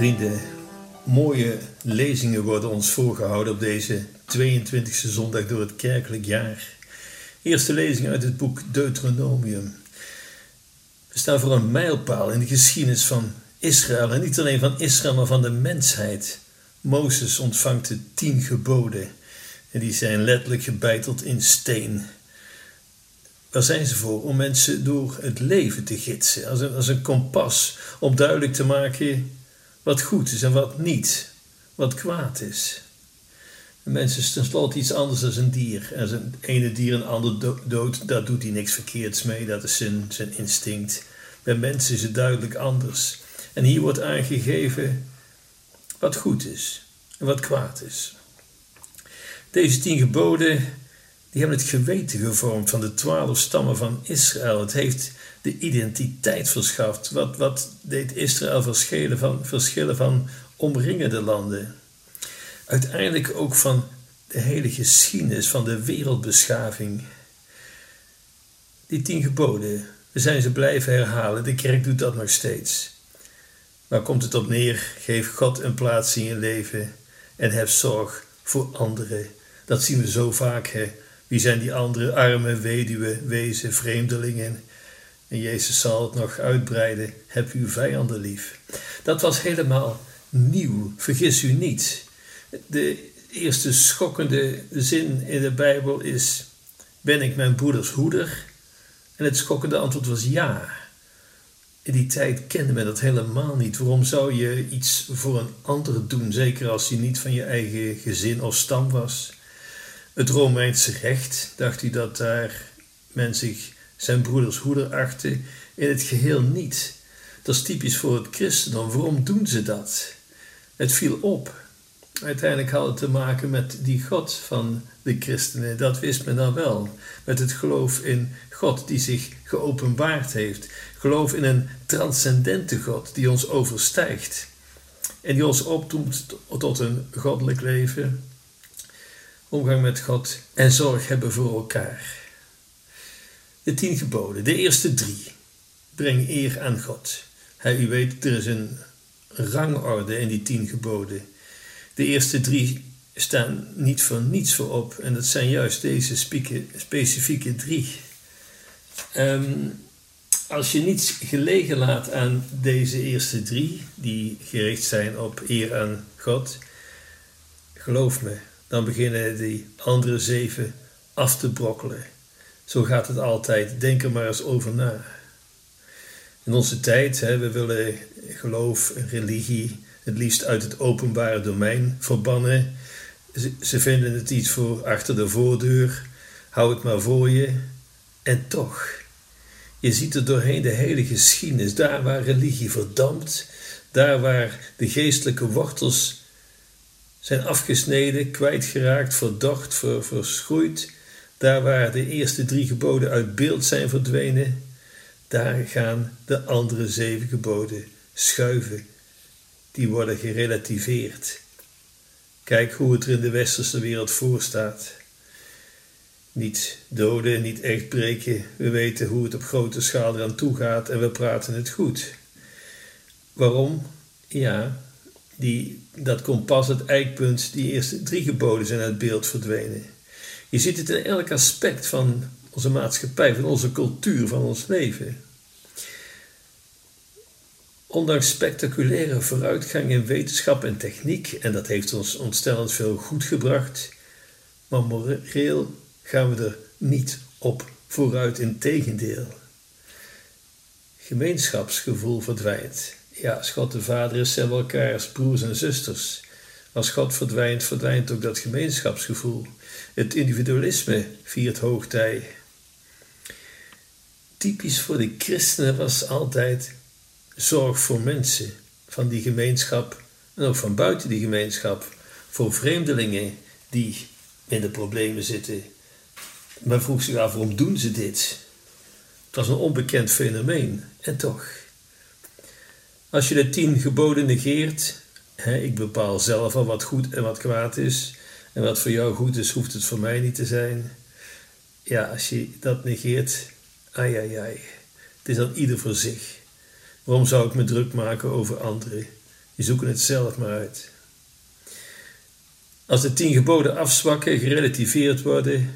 Vrienden, mooie lezingen worden ons voorgehouden op deze 22e zondag door het kerkelijk jaar. Eerste lezing uit het boek Deuteronomium. We staan voor een mijlpaal in de geschiedenis van Israël. En niet alleen van Israël, maar van de mensheid. Mozes ontvangt de tien geboden. En die zijn letterlijk gebeiteld in steen. Waar zijn ze voor? Om mensen door het leven te gidsen. Als een, als een kompas. Om duidelijk te maken wat goed is en wat niet. Wat kwaad is. Een mens is tenslotte iets anders dan een dier. Als een ene dier een ander dood, daar doet hij niks verkeerds mee. Dat is zijn, zijn instinct. Bij mensen is het duidelijk anders. En hier wordt aangegeven wat goed is en wat kwaad is. Deze tien geboden die hebben het geweten gevormd van de twaalf stammen van Israël. Het heeft de identiteit verschaft. Wat, wat deed Israël verschillen van, verschillen van omringende landen? Uiteindelijk ook van de hele geschiedenis van de wereldbeschaving. Die tien geboden, we zijn ze blijven herhalen. De kerk doet dat nog steeds. Waar komt het op neer? Geef God een plaats in je leven en heb zorg voor anderen. Dat zien we zo vaak. Hè? Wie zijn die andere arme, weduwe, wezen, vreemdelingen? En Jezus zal het nog uitbreiden. Heb uw vijanden lief. Dat was helemaal nieuw. Vergis u niet. De eerste schokkende zin in de Bijbel is: Ben ik mijn broeders hoeder? En het schokkende antwoord was ja. In die tijd kende men dat helemaal niet. Waarom zou je iets voor een ander doen, zeker als je niet van je eigen gezin of stam was? Het Romeinse recht, dacht hij dat daar men zich zijn broeders hoeder achtte, in het geheel niet. Dat is typisch voor het christendom. Waarom doen ze dat? Het viel op. Uiteindelijk had het te maken met die God van de christenen. Dat wist men dan wel. Met het geloof in God die zich geopenbaard heeft. Geloof in een transcendente God die ons overstijgt. En die ons opdoet tot een goddelijk leven. Omgang met God en zorg hebben voor elkaar. De tien geboden, de eerste drie. Breng eer aan God. u weet, er is een rangorde in die tien geboden. De eerste drie staan niet voor niets voorop. En dat zijn juist deze specifieke drie. Ehm, als je niets gelegen laat aan deze eerste drie, die gericht zijn op eer aan God, geloof me, dan beginnen die andere zeven af te brokkelen. Zo gaat het altijd. Denk er maar eens over na. In onze tijd, hè, we willen geloof en religie het liefst uit het openbare domein verbannen. Ze, vinden het iets voor achter de voordeur. Hou het maar voor je. En toch, je ziet er doorheen de hele geschiedenis, daar waar religie verdampt, daar waar de geestelijke wortels zijn afgesneden, kwijtgeraakt, verdocht, ver, verschroeid, daar waar de eerste drie geboden uit beeld zijn verdwenen, daar gaan de andere zeven geboden schuiven. Die worden gerelativeerd. Kijk hoe het er in de westerse wereld voor staat. Niet doden, niet echt breken. We weten hoe het op grote schaal eraan toe gaat en we praten het goed. Waarom? Ja, die, dat kompas, het eikpunt, die eerste drie geboden zijn uit beeld verdwenen. Je ziet het in elk aspect van onze maatschappij, van onze cultuur, van ons leven. Ondanks spectaculaire vooruitgang in wetenschap en techniek, en dat heeft ons ontstellend veel goed gebracht, maar moreel gaan we er niet op vooruit, in tegendeel. Gemeenschapsgevoel verdwijnt. Ja, als God de Vader is, zijn elkaars broers en zusters. Als God verdwijnt, verdwijnt ook dat gemeenschapsgevoel. Het individualisme viert hoogtij. Typisch voor de christenen was altijd zorg voor mensen van die gemeenschap en ook van buiten die gemeenschap. Voor vreemdelingen die in de problemen zitten. Men vroeg zich af waarom doen ze dit? Het was een onbekend fenomeen en toch. Als je de tien geboden negeert, hè, ik bepaal zelf al wat goed en wat kwaad is, en wat voor jou goed is, hoeft het voor mij niet te zijn. Ja, als je dat negeert, ai ai ai, het is dan ieder voor zich. Waarom zou ik me druk maken over anderen? Die zoeken het zelf maar uit. Als de tien geboden afzwakken, gerelativeerd worden,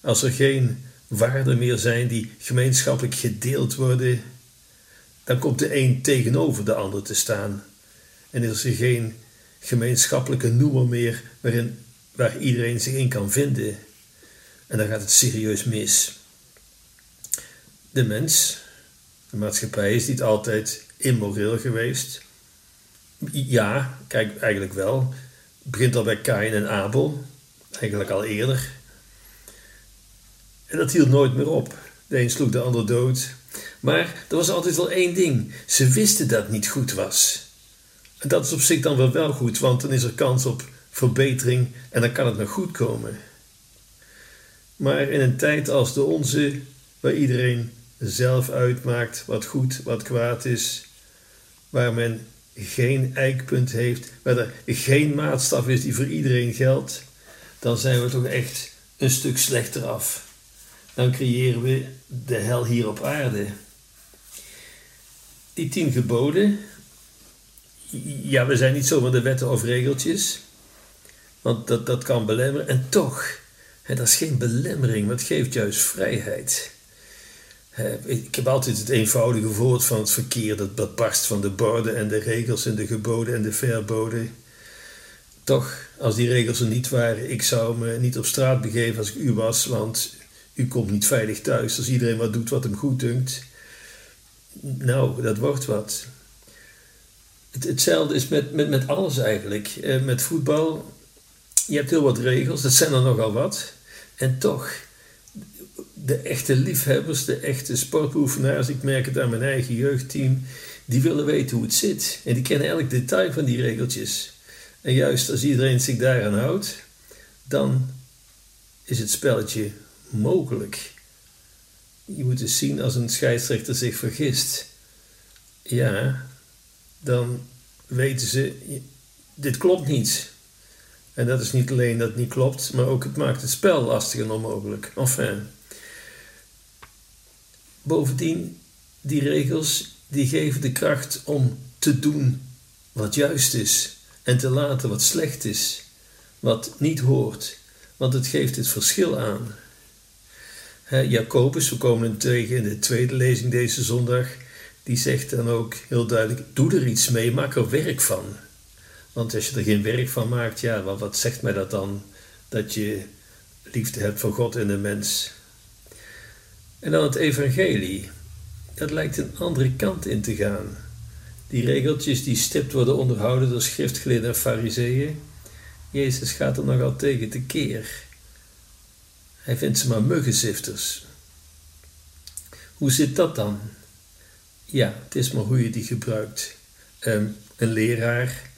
als er geen waarden meer zijn die gemeenschappelijk gedeeld worden, dan komt de een tegenover de ander te staan. En is er geen gemeenschappelijke noemer meer waarin, waar iedereen zich in kan vinden. En dan gaat het serieus mis. De mens, de maatschappij, is niet altijd immoreel geweest. Ja, kijk, eigenlijk wel. Het begint al bij Kain en Abel, eigenlijk al eerder. En dat hield nooit meer op. De een sloeg de ander dood. Maar er was altijd wel één ding. Ze wisten dat het niet goed was. En dat is op zich dan wel wel goed, want dan is er kans op verbetering en dan kan het nog goed komen. Maar in een tijd als de onze, waar iedereen zelf uitmaakt wat goed, wat kwaad is, waar men geen eikpunt heeft, waar er geen maatstaf is die voor iedereen geldt, dan zijn we toch echt een stuk slechter af. Dan creëren we de hel hier op aarde. Die tien geboden, ja, we zijn niet zomaar de wetten of regeltjes, want dat, dat kan belemmeren. En toch, hè, dat is geen belemmering, maar het geeft juist vrijheid. Ik heb altijd het eenvoudige woord van het verkeer dat, dat barst van de borden en de regels en de geboden en de verboden. Toch, als die regels er niet waren, ik zou me niet op straat begeven als ik u was, want u komt niet veilig thuis als iedereen wat doet wat hem goed dunkt. Nou, dat wordt wat. Het, hetzelfde is met, met, met alles eigenlijk. Eh, met voetbal, je hebt heel wat regels, dat zijn er nogal wat. En toch, de echte liefhebbers, de echte sportbeoefenaars, ik merk het aan mijn eigen jeugdteam, die willen weten hoe het zit. En die kennen elk detail van die regeltjes. En juist als iedereen zich daaraan houdt, dan is het spelletje mogelijk. Je moet eens zien als een scheidsrechter zich vergist. Ja, dan weten ze, dit klopt niet. En dat is niet alleen dat het niet klopt, maar ook het maakt het spel lastig en onmogelijk. Enfin. Bovendien, die regels die geven de kracht om te doen wat juist is en te laten wat slecht is, wat niet hoort, want het geeft het verschil aan. Jacobus, we komen hem tegen in de tweede lezing deze zondag, die zegt dan ook heel duidelijk: doe er iets mee, maak er werk van. Want als je er geen werk van maakt, ja, wat, zegt mij dat dan? Dat je liefde hebt voor God en de mens. En dan het evangelie. Dat lijkt een andere kant in te gaan. Die regeltjes die stipt worden onderhouden door schriftgeleerden en fariseeën. Jezus gaat er nogal tegen te keer. Hij vindt ze maar muggenzifters. Hoe zit dat dan? Ja, het is maar hoe je die gebruikt. Um, een leraar,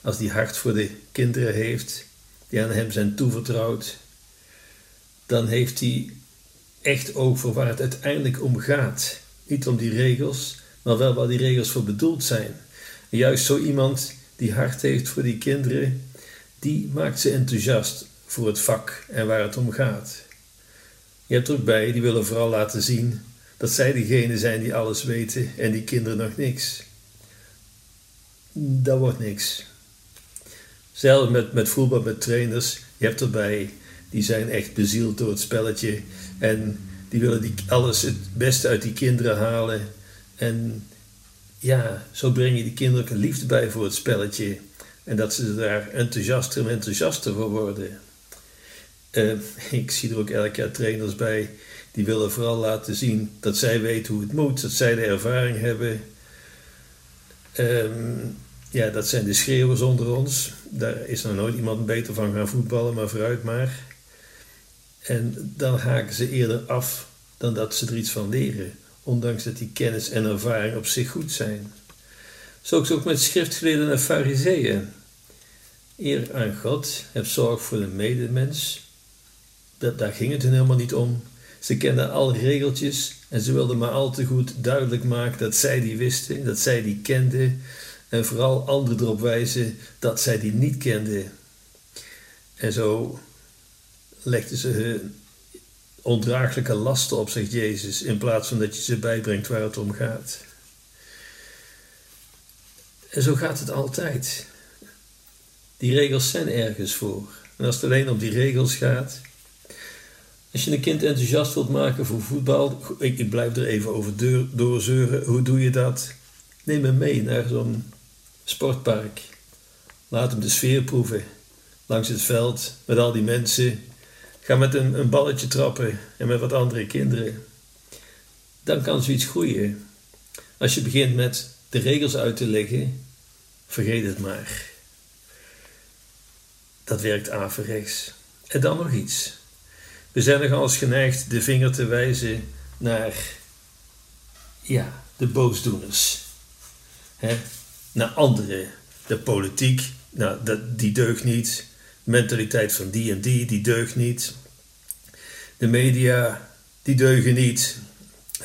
als die hart voor de kinderen heeft, die aan hem zijn toevertrouwd, dan heeft hij echt oog voor waar het uiteindelijk om gaat. Niet om die regels, maar wel waar die regels voor bedoeld zijn. Juist zo iemand die hart heeft voor die kinderen, die maakt ze enthousiast voor het vak en waar het om gaat. Je hebt er ook bij, die willen vooral laten zien dat zij degene zijn die alles weten en die kinderen nog niks. Dat wordt niks. Zelfs met, met voetbal, met trainers, je hebt erbij, die zijn echt bezield door het spelletje en die willen die, alles het beste uit die kinderen halen. En ja, zo breng je die kinderen liefde bij voor het spelletje. En dat ze daar enthousiaster en enthousiaster voor worden. Uh, ik zie er ook elk jaar trainers bij die willen vooral laten zien dat zij weten hoe het moet, dat zij de ervaring hebben. Um, ja, dat zijn de schreeuwers onder ons. Daar is nog nooit iemand beter van gaan voetballen, maar vooruit maar. En dan haken ze eerder af dan dat ze er iets van leren, ondanks dat die kennis en ervaring op zich goed zijn. Zo is ook met schriftgeleerden en fariseeën. Eer aan God, heb zorg voor de medemens, dat, daar ging het hun helemaal niet om. Ze kenden alle regeltjes en ze wilden maar al te goed duidelijk maken dat zij die wisten, dat zij die kenden. En vooral anderen erop wijzen dat zij die niet kenden. En zo legden ze hun ondraaglijke lasten op, zegt Jezus, in plaats van dat je ze bijbrengt waar het om gaat. En zo gaat het altijd. Die regels zijn ergens voor. En als het alleen om die regels gaat. Als je een kind enthousiast wilt maken voor voetbal, ik, blijf er even over doorzeuren. Hoe doe je dat? Neem hem mee naar zo'n sportpark. Laat hem de sfeer proeven. Langs het veld, met al die mensen. Ga met een balletje trappen en met wat andere kinderen. Dan kan zoiets groeien. Als je begint met de regels uit te leggen, vergeet het maar. Dat werkt averechts. En dan nog iets. We zijn nogal eens geneigd de vinger te wijzen naar, ja, de boosdoeners. He? Naar anderen. De politiek, nou, dat, die deugt niet. Mentaliteit van die en die, die deugt niet. De media, die deugen niet. Eh,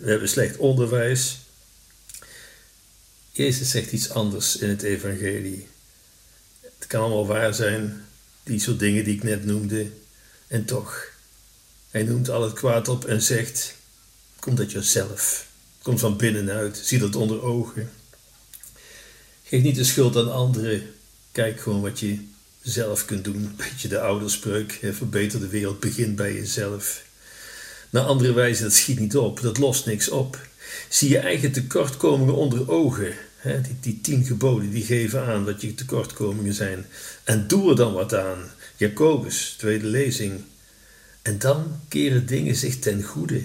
we hebben slecht onderwijs. Jezus zegt iets anders in het evangelie. Het kan allemaal waar zijn, die soort dingen die ik net noemde. En toch, hij noemt al het kwaad op en zegt: Komt uit jezelf. Komt van binnenuit. Zie dat onder ogen. Geef niet de schuld aan anderen. Kijk gewoon wat je zelf kunt doen. Beetje de ouderspreuk. Verbeter de wereld. Begin bij jezelf. Naar andere wijze, dat schiet niet op. Dat lost niks op. Zie je eigen tekortkomingen onder ogen. die, die tien geboden die geven aan wat je tekortkomingen zijn. En doe er dan wat aan. Jacobus, tweede lezing. En dan keren dingen zich ten goede.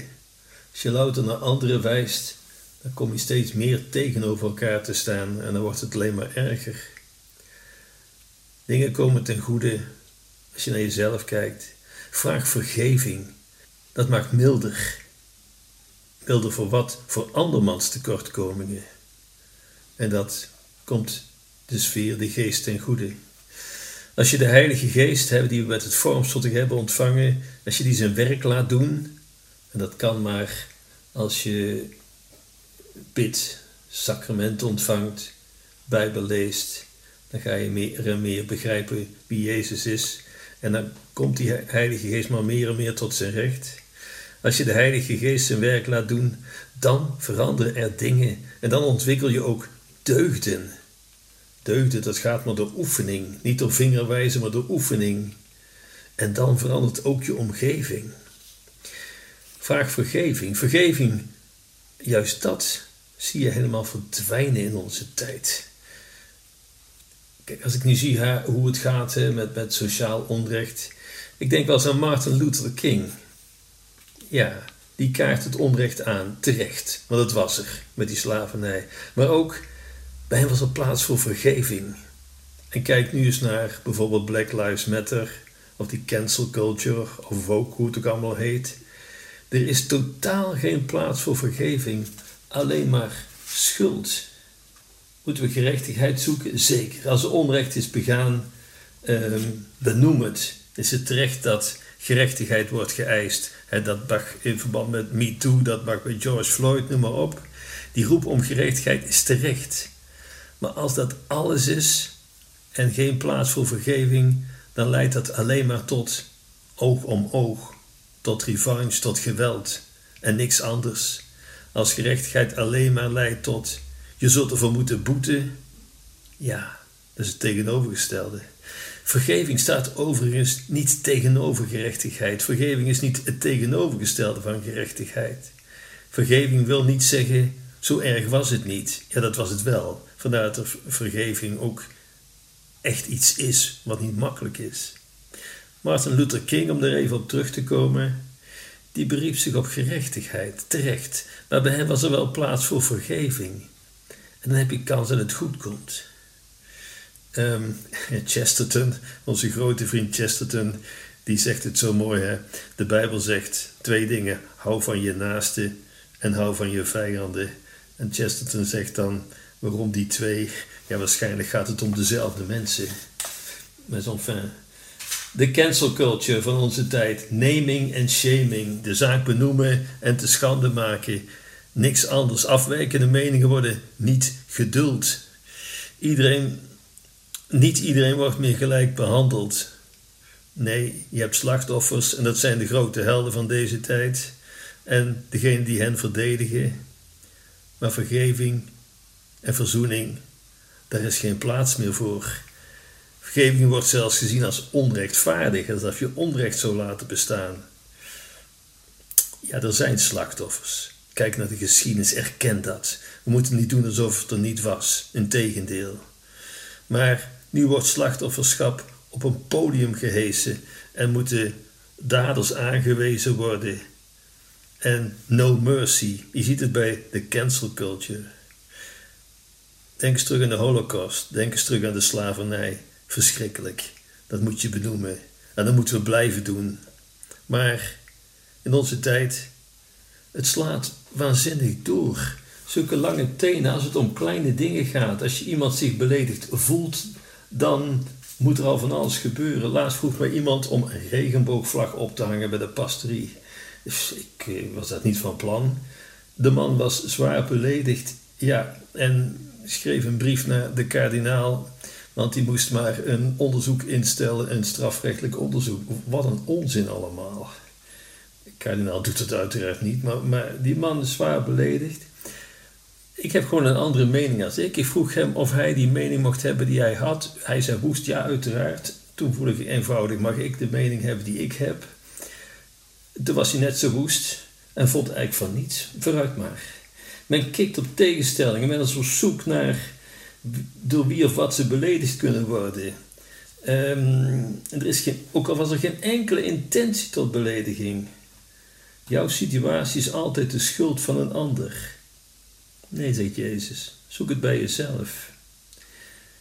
Als je louter naar anderen wijst, dan kom je steeds meer tegenover elkaar te staan en dan wordt het alleen maar erger. Dingen komen ten goede als je naar jezelf kijkt. Vraag vergeving. Dat maakt milder. Milder voor wat? Voor andermans tekortkomingen. En dat komt de sfeer, de geest ten goede. Als je de Heilige Geest hebt, die we met het vormslottig hebben ontvangen, als je die zijn werk laat doen, en dat kan maar als je bidt, sacrament ontvangt, Bijbel leest, dan ga je meer en meer begrijpen wie Jezus is. En dan komt die Heilige Geest maar meer en meer tot zijn recht. Als je de Heilige Geest zijn werk laat doen, dan veranderen er dingen. En dan ontwikkel je ook deugden. Deugden, dat gaat maar door oefening. Niet door vingerwijzen, maar door oefening. En dan verandert ook je omgeving. Vraag vergeving. Vergeving, juist dat zie je helemaal verdwijnen in onze tijd. Kijk, als ik nu zie hoe het gaat met, met sociaal onrecht. Ik denk wel eens aan Martin Luther King. Ja, die kaart het onrecht aan, terecht. Want het was er, met die slavernij. Maar ook bij hem was er plaats voor vergeving. En kijk nu eens naar bijvoorbeeld Black Lives Matter, of die cancel culture, of hoe het ook allemaal heet. Er is totaal geen plaats voor vergeving, alleen maar schuld. Moeten we gerechtigheid zoeken? Zeker. Als er onrecht is begaan, benoem het. Is het terecht dat gerechtigheid wordt geëist? dat mag in verband met MeToo, dat mag bij George Floyd, noem maar op. Die roep om gerechtigheid is terecht. Maar als dat alles is en geen plaats voor vergeving, dan leidt dat alleen maar tot oog om oog, tot revanche, tot geweld en niks anders. Als gerechtigheid alleen maar leidt tot je zult ervoor moeten boeten, ja, dat is het tegenovergestelde. Vergeving staat overigens niet tegenover gerechtigheid. Vergeving is niet het tegenovergestelde van gerechtigheid. Vergeving wil niet zeggen, zo erg was het niet. Ja, dat was het wel. Vandaar dat vergeving ook echt iets is wat niet makkelijk is. Martin Luther King, om er even op terug te komen, die beriep zich op gerechtigheid, terecht. Maar bij hem was er wel plaats voor vergeving. En dan heb je kans dat het goed komt. Um, Chesterton, onze grote vriend Chesterton, die zegt het zo mooi. Hè? De Bijbel zegt twee dingen: hou van je naaste en hou van je vijanden. En Chesterton zegt dan: Waarom die twee? Ja, waarschijnlijk gaat het om dezelfde mensen. Maar enfin. De cancel culture van onze tijd. Naming en shaming. De zaak benoemen en te schande maken. Niks anders. Afwijkende meningen worden niet geduld. Iedereen, niet iedereen wordt meer gelijk behandeld. Nee, je hebt slachtoffers en dat zijn de grote helden van deze tijd. En degenen die hen verdedigen. Maar vergeving en verzoening Daar is geen plaats meer voor. Vergeving wordt zelfs gezien als onrechtvaardig, alsof je onrecht zou laten bestaan. Ja, er zijn slachtoffers. Kijk naar de geschiedenis, erken dat. We moeten niet doen alsof het er niet was, integendeel. Maar nu wordt slachtofferschap op een podium gehesen en moeten daders aangewezen worden. En no mercy. Je ziet het bij de cancel culture. Denk eens terug aan de Holocaust. Denk eens terug aan de slavernij. Verschrikkelijk. Dat moet je benoemen. En dat moeten we blijven doen. Maar in onze tijd, het slaat waanzinnig door. Zulke lange tenen als het om kleine dingen gaat. Als je iemand zich beledigd voelt, dan moet er al van alles gebeuren. Laatst vroeg mij iemand om een regenboogvlag op te hangen bij de pastorie. Dus ik eh, was dat niet van plan. De man was zwaar beledigd. Ja, en schreef een brief naar de kardinaal. Want die moest maar een onderzoek instellen, een strafrechtelijk onderzoek. Wat een onzin allemaal. De kardinaal doet het uiteraard niet, maar, maar die man is zwaar beledigd. Ik heb gewoon een andere mening als ik. Ik vroeg hem of hij die mening mocht hebben die hij had. Hij zei woest, ja uiteraard. Toen voelde ik eenvoudig, mag ik de mening hebben die ik heb? Toen was hij net zo woest en vond eigenlijk van niets. Vooruit maar. Men kikt op tegenstellingen, men is op zoek naar door wie of wat ze beledigd kunnen worden. Ehm, er is geen, ook al was er geen enkele intentie tot belediging. Jouw situatie is altijd de schuld van een ander. Nee, zegt Jezus, zoek het bij jezelf.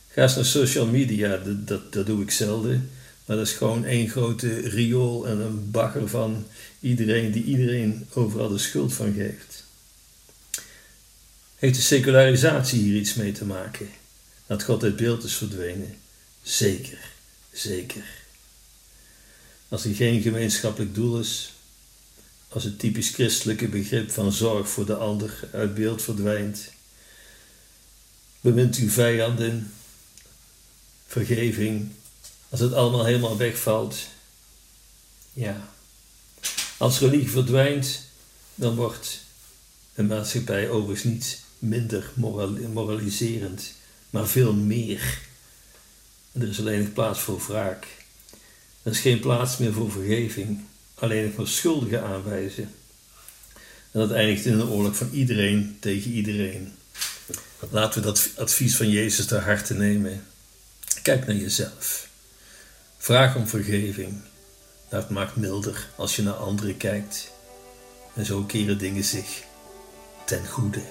Ga eens naar social media, dat, dat, dat doe ik zelden. Maar dat is gewoon één grote riool en een bagger van iedereen die iedereen overal de schuld van geeft. Heeft de secularisatie hier iets mee te maken? Dat God uit beeld is verdwenen? Zeker, zeker. Als er geen gemeenschappelijk doel is, als het typisch christelijke begrip van zorg voor de ander uit beeld verdwijnt, bemint uw vijanden, vergeving, als het allemaal helemaal wegvalt, ja. Als religie verdwijnt, dan wordt een maatschappij overigens niet minder moraliserend, maar veel meer. Er is alleen plaats voor wraak. Er is geen plaats meer voor vergeving, alleen nog maar schuldigen aanwijzen. En dat eindigt in een oorlog van iedereen tegen iedereen. Laten we dat advies van Jezus ter harte nemen. Kijk naar jezelf. Vraag om vergeving. Dat maakt milder als je naar anderen kijkt. En zo keren dingen zich ten goede.